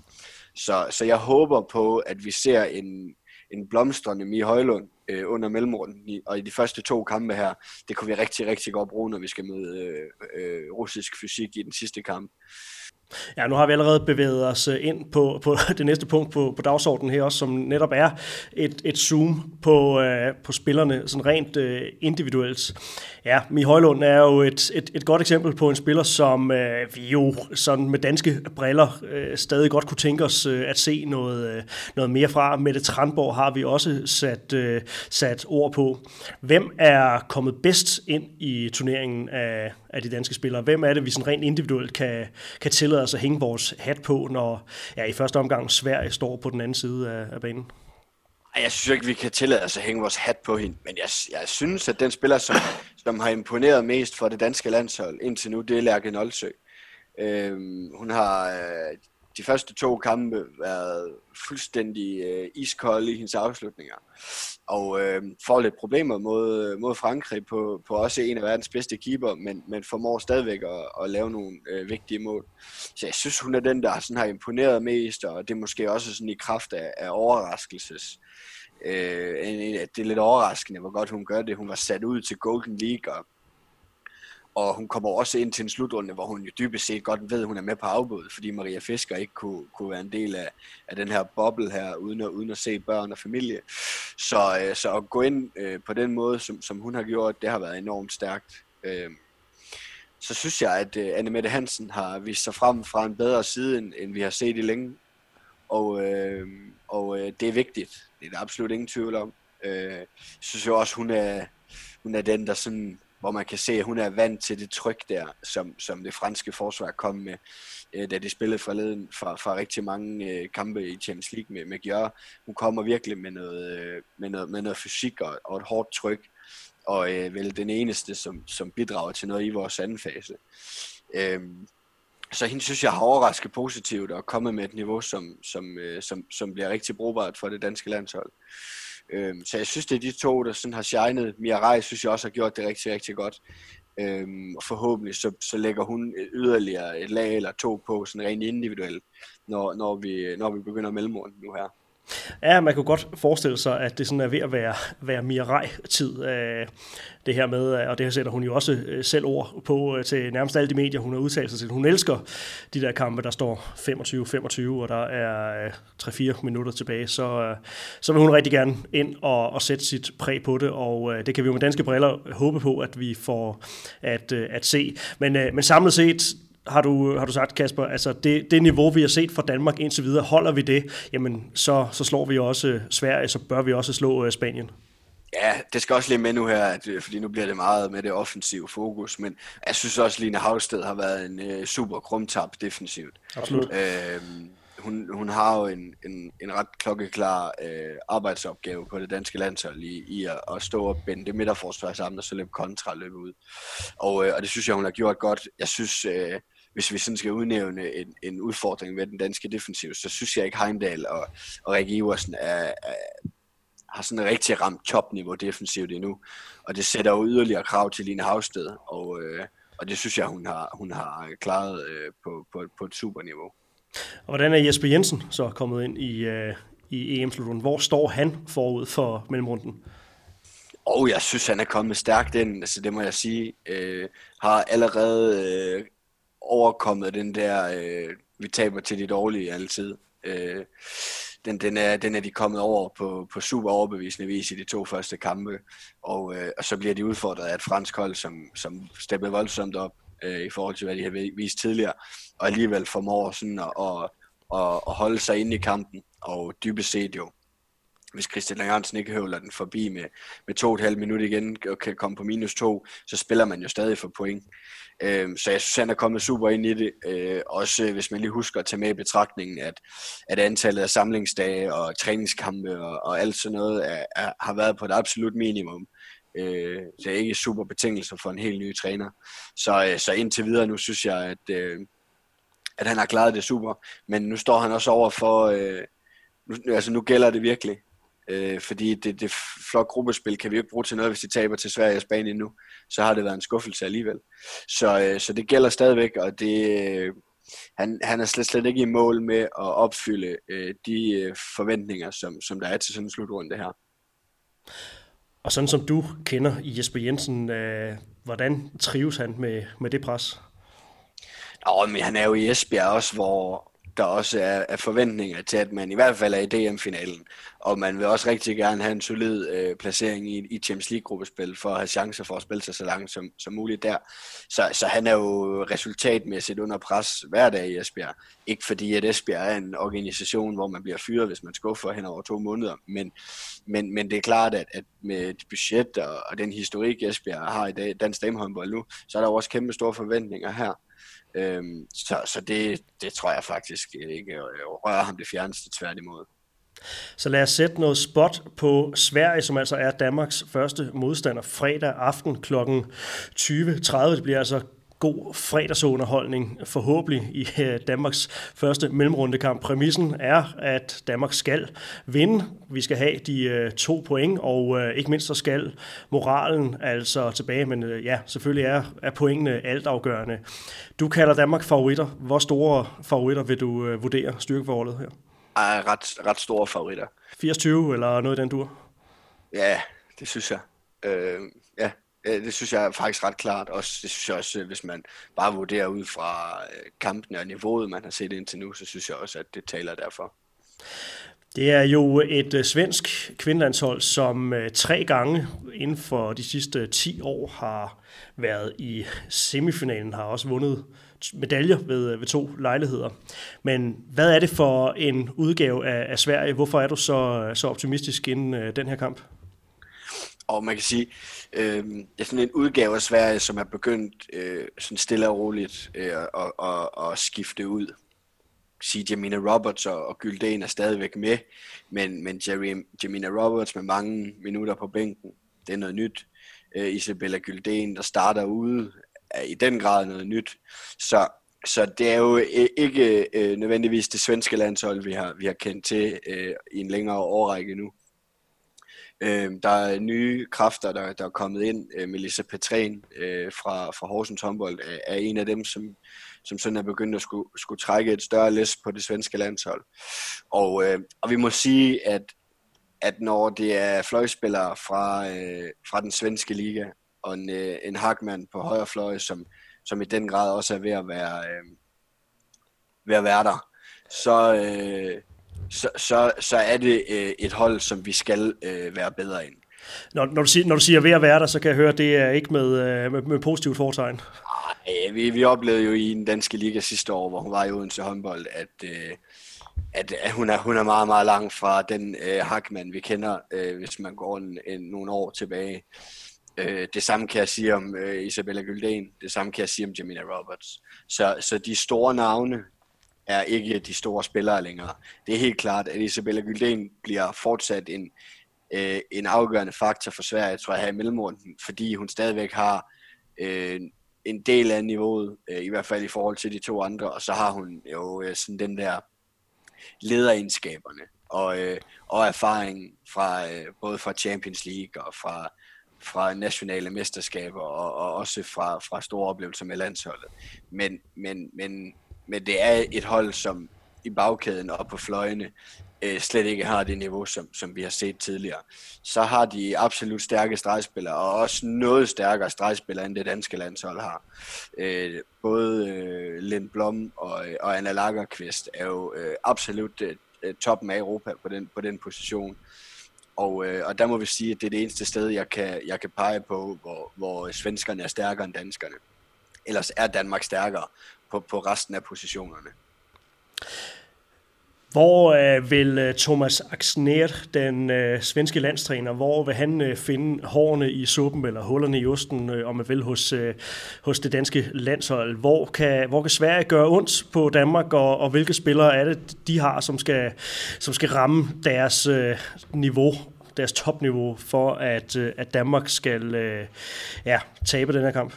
[SPEAKER 3] så, så jeg håber på, at vi ser en, en blomstrende Mie Højlund øh, under mellemrunden, og i de første to kampe her, det kunne vi rigtig, rigtig godt bruge, når vi skal møde øh, øh, russisk fysik i den sidste kamp.
[SPEAKER 2] Ja, nu har vi allerede bevæget os øh, ind på, på <laughs> det næste punkt på, på dagsordenen her også, som netop er et, et zoom på, øh, på spillerne, sådan rent øh, individuelt. Ja, Mi Højlund er jo et, et, et godt eksempel på en spiller, som øh, vi jo sådan med danske briller øh, stadig godt kunne tænke os øh, at se noget, øh, noget mere fra. Mette Tranborg har vi også sat, øh, sat ord på. Hvem er kommet bedst ind i turneringen af, af de danske spillere? Hvem er det, vi sådan rent individuelt kan, kan tillade os at hænge vores hat på, når ja, i første omgang Sverige står på den anden side af, af banen?
[SPEAKER 3] Jeg synes ikke, vi kan tillade os at hænge vores hat på hende, men jeg, jeg synes, at den spiller, som, som har imponeret mest for det danske landshold indtil nu, det er Lærke Nolsø. Øhm, hun har øh, de første to kampe været fuldstændig øh, iskold i hendes afslutninger. Og øh, får lidt problemer mod, mod Frankrig på, på også en af verdens bedste keeper, men, men formår stadigvæk at, at lave nogle øh, vigtige mål. Så jeg synes, hun er den, der sådan har imponeret mest, og det er måske også sådan i kraft af, af overraskelses. Øh, det er lidt overraskende, hvor godt hun gør det. Hun var sat ud til Golden League, og og hun kommer også ind til en slutrunde, hvor hun jo dybest set godt ved, at hun er med på afbud, fordi Maria Fisker ikke kunne, kunne være en del af, af den her boble her, uden at, uden at se børn og familie. Så, øh, så at gå ind øh, på den måde, som, som hun har gjort, det har været enormt stærkt. Øh, så synes jeg, at øh, Anne Mette Hansen har vist sig frem fra en bedre side, end, end vi har set i længe. Og, øh, og øh, det er vigtigt. Det er der absolut ingen tvivl om. Øh, jeg synes jo også, hun er, hun er den, der sådan hvor man kan se, at hun er vant til det tryk der, som, som det franske forsvar kom med, øh, da de spillede forleden fra, fra rigtig mange øh, kampe i Champions League med, med Gjør. Hun kommer virkelig med noget, øh, med noget, med noget fysik og, og et hårdt tryk, og øh, vel den eneste, som, som bidrager til noget i vores anden fase. Øh, så hende synes jeg har overrasket positivt og kommet med et niveau, som, som, øh, som, som bliver rigtig brugbart for det danske landshold. Øhm, så jeg synes, det er de to, der sådan har shined. Mia Rej synes jeg også har gjort det rigtig, rigtig godt. Øhm, og forhåbentlig så, så lægger hun yderligere et lag eller to på, sådan rent individuelt, når, når, vi, når vi begynder mellemmålen nu her.
[SPEAKER 2] Ja, man kunne godt forestille sig, at det sådan er ved at være, være Mirai-tid. Øh, det her med, øh, og det her sætter hun jo også øh, selv ord på øh, til nærmest alle de medier, hun har udtalt sig til. Hun elsker de der kampe, der står 25-25, og der er 3-4 minutter tilbage. Så, så vil hun rigtig gerne ind og, og sætte sit præg på det, og det kan vi jo med danske briller håbe på, at vi får at, at se. Men, men samlet set, har du, har du sagt, Kasper, altså det, det niveau, vi har set fra Danmark indtil videre, holder vi det, jamen så, så slår vi også Sverige, så bør vi også slå uh, Spanien.
[SPEAKER 3] Ja, det skal også lige med nu her, øh, fordi nu bliver det meget med det offensive fokus, men jeg synes også, at Line Havsted har været en uh, super krumtab defensivt.
[SPEAKER 2] Absolut.
[SPEAKER 3] Øh, hun, hun har jo en, en, en ret klokkeklar øh, arbejdsopgave på det danske landshold i, i at, at stå og binde det midterforsvar sammen og så løbe kontra løbe ud. Og, øh, og det synes jeg, hun har gjort godt. Jeg synes, øh, hvis vi sådan skal udnævne en, en udfordring med den danske defensiv, så synes jeg ikke Heimdal og, og Rikke Iversen er, er, har sådan rigtig ramt topniveau defensivt endnu. Og det sætter jo yderligere krav til Line Havsted, og, øh, og det synes jeg, hun har, hun har klaret øh, på, på, på et super niveau.
[SPEAKER 2] Og hvordan er Jesper Jensen så kommet ind i, øh, i EM-slutrunden? Hvor står han forud for mellemrunden?
[SPEAKER 3] Og jeg synes, han er kommet stærkt ind, altså det må jeg sige. Øh, har allerede øh, overkommet den der, øh, vi taber til de dårlige altid. Øh, den, den, er, den er de kommet over på, på super overbevisende vis i de to første kampe, og, øh, og så bliver de udfordret af et fransk hold, som, som steppede voldsomt op øh, i forhold til, hvad de har vist tidligere, og alligevel formår sådan at, at, at, at holde sig inde i kampen, og dybest set jo, hvis Christian Langersen ikke høvler den forbi med, med to og et halvt minut igen og kan komme på minus to, så spiller man jo stadig for point. Øh, så jeg synes, han er kommet super ind i det. Øh, også øh, hvis man lige husker at tage med i betragtningen, at, at antallet af samlingsdage og træningskampe og, og alt sådan noget er, er, har været på et absolut minimum. Øh, det ikke super betingelser for en helt ny træner. Så, øh, så indtil videre nu synes jeg, at, øh, at han har klaret det super. Men nu står han også over for... Øh, nu, altså nu gælder det virkelig. Øh, fordi det, det flot gruppespil kan vi ikke bruge til noget, hvis de taber til Sverige og Spanien nu. Så har det været en skuffelse alligevel. Så, øh, så det gælder stadigvæk, og det, øh, han, han er slet, slet ikke i mål med at opfylde øh, de øh, forventninger, som, som der er til sådan en slutrunde her.
[SPEAKER 2] Og sådan som du kender Jesper Jensen, øh, hvordan trives han med, med det pres?
[SPEAKER 3] Nå, men han er jo i Esbjerg også, hvor, der også er, er forventninger til, at man i hvert fald er i DM-finalen. Og man vil også rigtig gerne have en solid øh, placering i, i Champions League-gruppespil for at have chancer for at spille sig så langt som, som muligt der. Så, så han er jo resultatmæssigt under pres hver dag i Esbjerg. Ikke fordi, at Esbjerg er en organisation, hvor man bliver fyret, hvis man skuffer hen over to måneder. Men, men, men det er klart, at, at med et budget og, og den historik, Esbjerg har i dag, dansk damehåndbold nu, så er der også kæmpe store forventninger her. Øhm, så så det, det tror jeg faktisk ikke øh, rører ham det fjerneste tværtimod.
[SPEAKER 2] Så lad os sætte noget spot på Sverige, som altså er Danmarks første modstander fredag aften kl. 20.30. Det bliver altså god fredagsunderholdning forhåbentlig i øh, Danmarks første mellemrundekamp. Præmissen er, at Danmark skal vinde. Vi skal have de øh, to point, og øh, ikke mindst så skal moralen altså tilbage. Men ja, selvfølgelig er, er pointene altafgørende. Du kalder Danmark favoritter. Hvor store favoritter vil du vurdere styrkeforholdet her?
[SPEAKER 3] Er ret, ret store favoritter.
[SPEAKER 2] 80 eller noget i den dur?
[SPEAKER 3] Ja, det synes jeg. Øh, Øh, det synes jeg er faktisk ret klart. Også, det synes jeg også, øh, hvis man bare vurderer ud fra øh, kampen og niveauet, man har set indtil nu, så synes jeg også, at det taler derfor.
[SPEAKER 2] Det er jo et svensk kvindelandshold, som tre gange inden for de sidste 10 år har været i semifinalen, har også vundet medaljer ved, ved to lejligheder. Men hvad er det for en udgave af, af Sverige? Hvorfor er du så, så optimistisk inden den her kamp?
[SPEAKER 3] Og man kan sige, øh, det er sådan en udgave af Sverige, som er begyndt øh, sådan stille og roligt øh, at, at, at skifte ud. Sige, Jamina Roberts og, og Gylden er stadigvæk med, men, men Jerry, Jamina Roberts med mange minutter på bænken, det er noget nyt. Øh, Isabella Gylden, der starter ude, er i den grad noget nyt. Så, så det er jo ikke øh, nødvendigvis det svenske landshold, vi har, vi har kendt til øh, i en længere årrække nu. Øh, der er nye kræfter, der, der er kommet ind. Øh, Melissa Petren øh, fra, fra Horsens håndbold er, er en af dem, som, som sådan er begyndt at skulle, skulle trække et større læs på det svenske landshold. Og, øh, og vi må sige, at, at når det er fløjspillere fra, øh, fra den svenske liga, og en, øh, en Hagman på højre fløj, som, som i den grad også er ved at være, øh, ved at være der, så, øh, så, så, så er det øh, et hold, som vi skal øh, være bedre end.
[SPEAKER 2] Når, når, du siger, når du siger ved at være der, så kan jeg høre, at det er ikke med, øh, med, med positivt foretegn.
[SPEAKER 3] Nej, vi, vi oplevede jo i den danske liga sidste år, hvor hun var i Odense håndbold, at, øh, at, at hun, er, hun er meget, meget langt fra den øh, Hackman, vi kender, øh, hvis man går en, en, nogle år tilbage. Øh, det samme kan jeg sige om øh, Isabella Gylden, det samme kan jeg sige om Jamina Roberts. Så, så de store navne er ikke de store spillere længere. Det er helt klart, at Isabella Gylden bliver fortsat en, øh, en afgørende faktor for Sverige, tror jeg, her i mellemrunden, fordi hun stadigvæk har øh, en del af niveauet, øh, i hvert fald i forhold til de to andre, og så har hun jo øh, sådan den der lederegenskaberne og, øh, og erfaring fra øh, både fra Champions League og fra fra nationale mesterskaber og, og også fra, fra store oplevelser med landsholdet. Men, men, men, men det er et hold, som i bagkæden og på fløjene øh, slet ikke har det niveau, som, som vi har set tidligere. Så har de absolut stærke stregspillere, og også noget stærkere stregspillere, end det danske landshold har. Øh, både øh, Lind Blom og, og Anna Lagerqvist er jo øh, absolut øh, øh toppen af Europa på den, på den position. Og, øh, og der må vi sige, at det er det eneste sted, jeg kan, jeg kan pege på, hvor, hvor svenskerne er stærkere end danskerne. Ellers er Danmark stærkere på, på resten af positionerne.
[SPEAKER 2] Hvor øh, vil øh, Thomas Axner, den øh, svenske landstræner, hvor vil han øh, finde hårene i suppen eller hullerne i osten, øh, om man vil, hos, øh, hos det danske landshold? Hvor kan, hvor kan Sverige gøre ondt på Danmark, og, og hvilke spillere er det, de har, som skal, som skal ramme deres øh, niveau deres topniveau for at, øh, at Danmark skal øh, ja, tabe den her kamp?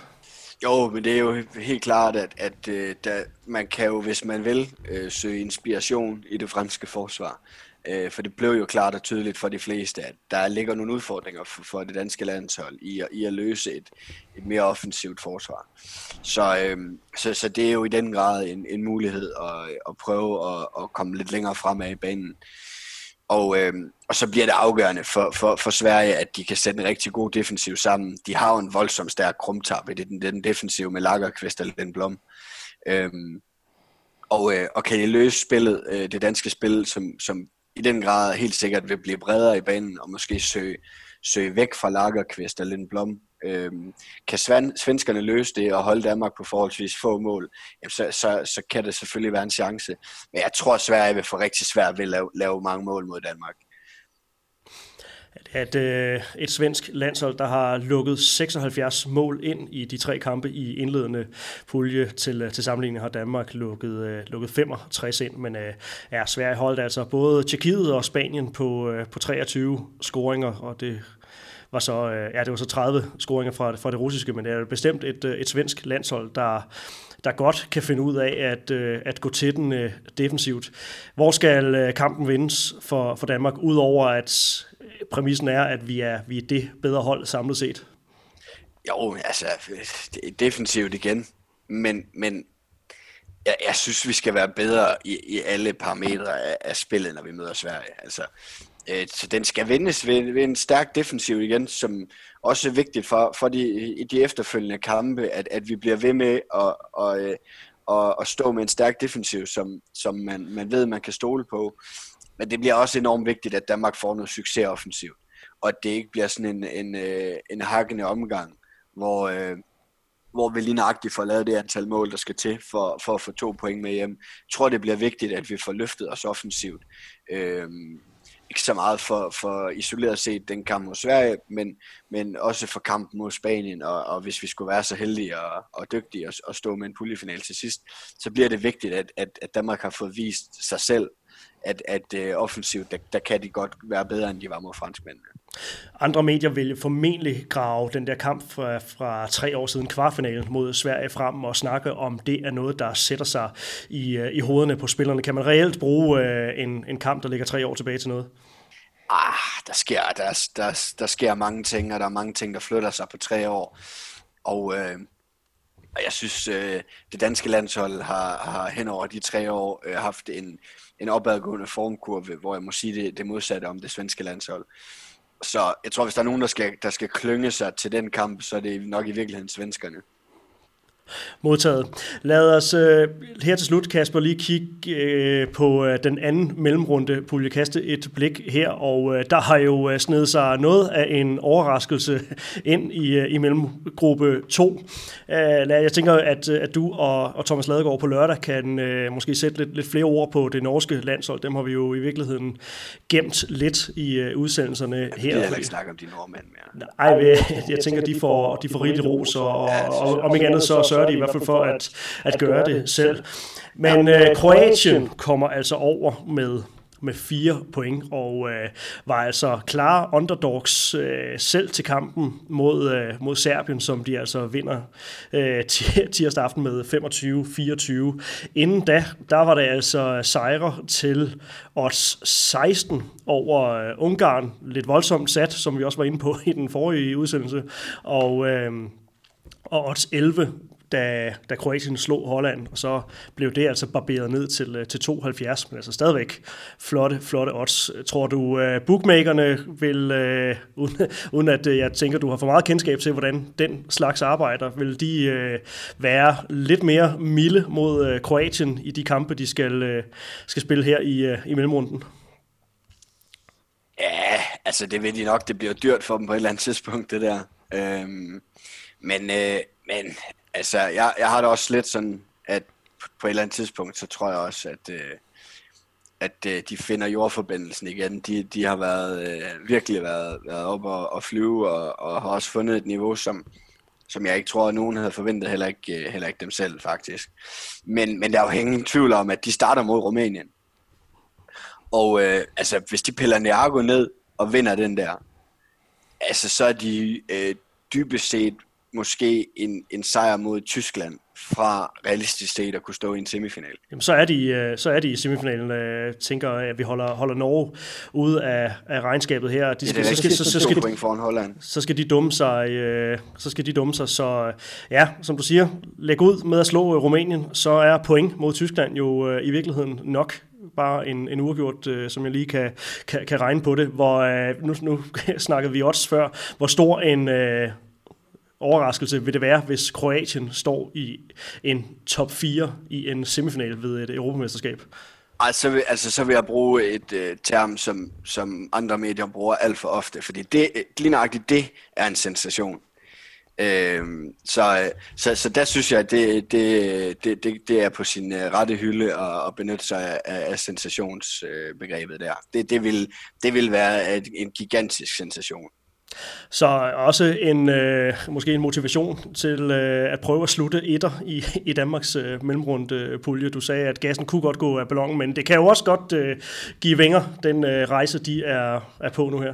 [SPEAKER 3] Jo, men det er jo helt klart, at, at øh, der, man kan jo, hvis man vil, øh, søge inspiration i det franske forsvar. Øh, for det blev jo klart og tydeligt for de fleste, at der ligger nogle udfordringer for, for det danske landshold i, i at løse et, et mere offensivt forsvar. Så, øh, så, så det er jo i den grad en, en mulighed at, at prøve at, at komme lidt længere fremad i banen. Og, øh, og så bliver det afgørende for, for, for Sverige, at de kan sætte en rigtig god defensiv sammen. De har jo en voldsom stærk krumtap i den, den defensive med Lagerqvist og den Blom. Øh, og, øh, og kan de løse spillet, øh, det danske spil, som, som i den grad helt sikkert vil blive bredere i banen, og måske søge, søge væk fra Lagerqvist og Lindblom, øh, kan svenskerne løse det og holde Danmark på forholdsvis få mål, jamen så, så, så kan det selvfølgelig være en chance. Men jeg tror, at Sverige vil få rigtig svært ved at lave, lave mange mål mod Danmark
[SPEAKER 2] at øh, et svensk landshold, der har lukket 76 mål ind i de tre kampe i indledende pulje til, øh, til sammenligning har Danmark lukket, øh, lukket 65 ind, men øh, er Sverige holdt altså både Tjekkiet og Spanien på, øh, på 23 scoringer, og det var så, øh, ja, det var så 30 scoringer fra, fra det russiske, men det er bestemt et, øh, et svensk landshold, der, der godt kan finde ud af at, øh, at gå til den øh, defensivt. Hvor skal øh, kampen vindes for, for Danmark, udover at øh, præmissen er, at vi er, vi er det bedre hold samlet set?
[SPEAKER 3] Jo, altså, det er defensivt igen, men, men jeg, jeg synes, vi skal være bedre i, i alle parametre af, af spillet, når vi møder Sverige. Altså, Øh, så den skal vindes ved, ved en stærk defensiv igen, som også er vigtigt for, for de, i de efterfølgende kampe, at, at vi bliver ved med at, at, øh, at, og, stå med en stærk defensiv, som, som man, man ved, man kan stole på. Men det bliver også enormt vigtigt, at Danmark får noget succes offensivt, og at det ikke bliver sådan en, en, øh, en hakkende omgang, hvor, hvor vi lige nøjagtigt får lavet det antal mål, der skal til for, for at få to point med hjem. Jeg tror, det bliver vigtigt, at vi får løftet os offensivt ikke så meget for, for isoleret set den kamp mod Sverige, men, men også for kampen mod Spanien, og, og hvis vi skulle være så heldige og, og dygtige at, og stå med en puljefinal til sidst, så bliver det vigtigt, at, at, at Danmark har fået vist sig selv at, at uh, offensivt, der, der kan de godt være bedre, end de var mod franskmændene.
[SPEAKER 2] Andre medier vil formentlig grave den der kamp fra, fra tre år siden kvartfinalen mod Sverige frem og snakke om det er noget, der sætter sig i, øh, i hovederne på spillerne. Kan man reelt bruge øh, en, en kamp, der ligger tre år tilbage til noget?
[SPEAKER 3] ah, der sker, der, der, der sker mange ting, og der er mange ting, der flytter sig på tre år. Og, øh, og jeg synes, øh, det danske landshold har, har hen over de tre år øh, haft en, en opadgående formkurve, hvor jeg må sige det, det modsatte om det svenske landshold. Så jeg tror, hvis der er nogen, der skal, der skal klynge sig til den kamp, så er det nok i virkeligheden svenskerne.
[SPEAKER 2] Modtaget. Lad os øh, her til slut, Kasper, lige kigge øh, på øh, den anden mellemrunde pulje, kaste et blik her, og øh, der har jo øh, snedet sig noget af en overraskelse ind i, øh, i mellemgruppe 2. Øh, jeg tænker, at, øh, at du og, og Thomas Ladegaard på lørdag kan øh, måske sætte lidt, lidt flere ord på det norske landshold. Dem har vi jo i virkeligheden gemt lidt i øh, udsendelserne her.
[SPEAKER 3] Jeg vil heller ikke snakke om de nordmænd mere.
[SPEAKER 2] Nej, jeg, jeg tænker, de får, de får rigeligt ros, og, og, og om ikke andet, så sørger de i hvert fald for at, at gøre det selv. Men øh, Kroatien kommer altså over med med fire point, og øh, var altså klare underdogs øh, selv til kampen mod, øh, mod Serbien, som de altså vinder øh, <laughs> tirsdag aften med 25-24. Inden da, der var det altså sejre til odds 16 over øh, Ungarn. Lidt voldsomt sat, som vi også var inde på i den forrige udsendelse. Og, øh, og odds 11 da, da Kroatien slog Holland, og så blev det altså barberet ned til, øh, til 72, men altså stadigvæk flotte, flotte odds. Tror du, uh, bookmakerne vil, uh, uden, uden at uh, jeg tænker, du har for meget kendskab til, hvordan den slags arbejder, vil de uh, være lidt mere milde mod uh, Kroatien i de kampe, de skal, uh, skal spille her i, uh, i mellemrunden?
[SPEAKER 3] Ja, altså det vil de nok. Det bliver dyrt for dem på et eller andet tidspunkt, det der. Øhm, men, øh, men Altså, jeg, jeg har det også lidt sådan, at på et eller andet tidspunkt, så tror jeg også, at, øh, at øh, de finder jordforbindelsen igen. De, de har været, øh, virkelig været, været oppe og, og flyve, og, og har også fundet et niveau, som, som jeg ikke tror, at nogen havde forventet, heller ikke, øh, heller ikke dem selv faktisk. Men, men der er jo ingen tvivl om, at de starter mod Rumænien. Og øh, altså, hvis de piller Niago ned og vinder den der, altså, så er de øh, dybest set måske en, en sejr mod Tyskland fra realistisk set at kunne stå i en semifinal.
[SPEAKER 2] Jamen, så er de, øh, så er de i semifinalen. Jeg øh, tænker, at vi holder, holder Norge ude af, af regnskabet her.
[SPEAKER 3] De skal, ja, så, skal, så, så, skal, point foran Holland.
[SPEAKER 2] Så skal de dumme sig. Øh, så skal de dumme sig. Så ja, som du siger, læg ud med at slå Rumænien, så er point mod Tyskland jo i virkeligheden nok bare en, en uafgjort, øh, som jeg lige kan, kan, kan regne på det, hvor øh, nu, nu <laughs> snakkede vi også før, hvor stor en, øh, overraskelse vil det være, hvis Kroatien står i en top 4 i en semifinal ved et europamesterskab?
[SPEAKER 3] Altså, altså så vil jeg bruge et uh, term, som, som andre medier bruger alt for ofte, fordi det, lige nøjagtigt det er en sensation. Øhm, så, øh, så, så der synes jeg, at det, det, det, det, det er på sin øh, rette hylde at, at benytte sig af, af sensationsbegrebet der. Det, det, vil, det vil være et, en gigantisk sensation.
[SPEAKER 2] Så også en øh, måske en motivation til øh, at prøve at slutte etter i, i Danmarks øh, mellemrunde pulje. Du sagde, at gassen kunne godt gå af ballonen, men det kan jo også godt øh, give vinger, den øh, rejse, de er, er på nu her.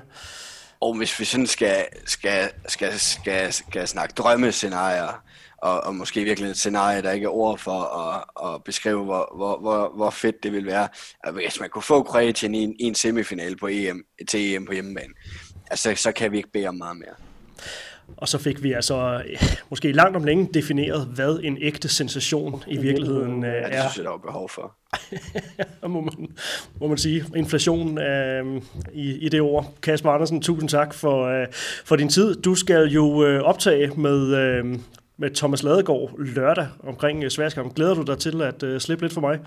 [SPEAKER 3] Og hvis vi sådan skal, skal, skal, skal, skal snakke drømmescenarier, og, og måske virkelig et scenarie, der ikke er ord for at, at beskrive, hvor, hvor, hvor, hvor fedt det vil være, altså, hvis man kunne få Kroatien i en, i en semifinal på EM, til EM på hjemmebane altså, så kan vi ikke bede om meget mere.
[SPEAKER 2] Og så fik vi altså måske langt om længe defineret, hvad en ægte sensation i virkeligheden
[SPEAKER 3] ja,
[SPEAKER 2] det
[SPEAKER 3] er. det synes jeg, der er behov for. <laughs>
[SPEAKER 2] må, man, må man sige. Inflation øh, i, i det ord. Kasper Andersen, tusind tak for, øh, for din tid. Du skal jo øh, optage med, øh, med Thomas Ladegaard lørdag omkring øh, Sværskamp. Glæder du dig til at øh, slippe lidt for mig?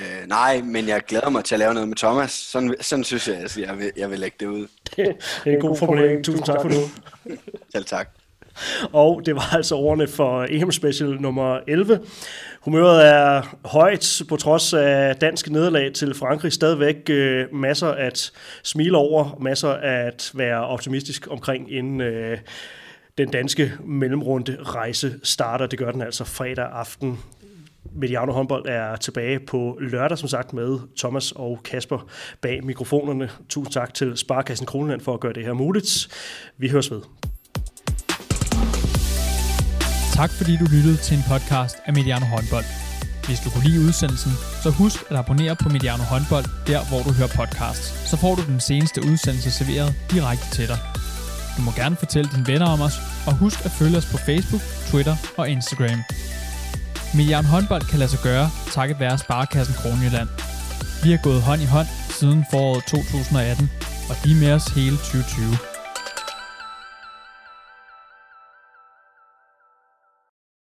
[SPEAKER 3] Øh, nej, men jeg glæder mig til at lave noget med Thomas. Sådan, sådan synes jeg, at jeg vil, jeg vil lægge det ud. <laughs>
[SPEAKER 2] Det er en god formulering. Tusind tak for nu. <laughs>
[SPEAKER 3] Selv tak.
[SPEAKER 2] Og det var altså ordene for EM Special nummer 11. Humøret er højt på trods af dansk nederlag til Frankrig. Stadigvæk øh, masser at smile over, masser at være optimistisk omkring inden øh, den danske mellemrunde rejse starter. Det gør den altså fredag aften Mediano håndbold er tilbage på lørdag, som sagt, med Thomas og Kasper bag mikrofonerne. Tusind tak til Sparkassen Kronland for at gøre det her muligt. Vi høres ved.
[SPEAKER 1] Tak fordi du lyttede til en podcast af Mediano håndbold. Hvis du kunne lide udsendelsen, så husk at abonnere på Mediano Håndbold, der hvor du hører podcasts. Så får du den seneste udsendelse serveret direkte til dig. Du må gerne fortælle dine venner om os, og husk at følge os på Facebook, Twitter og Instagram. Mediano Håndbold kan lade sig gøre, takket være Sparkassen Kronjylland. Vi har gået hånd i hånd siden foråret 2018, og de er med os hele 2020.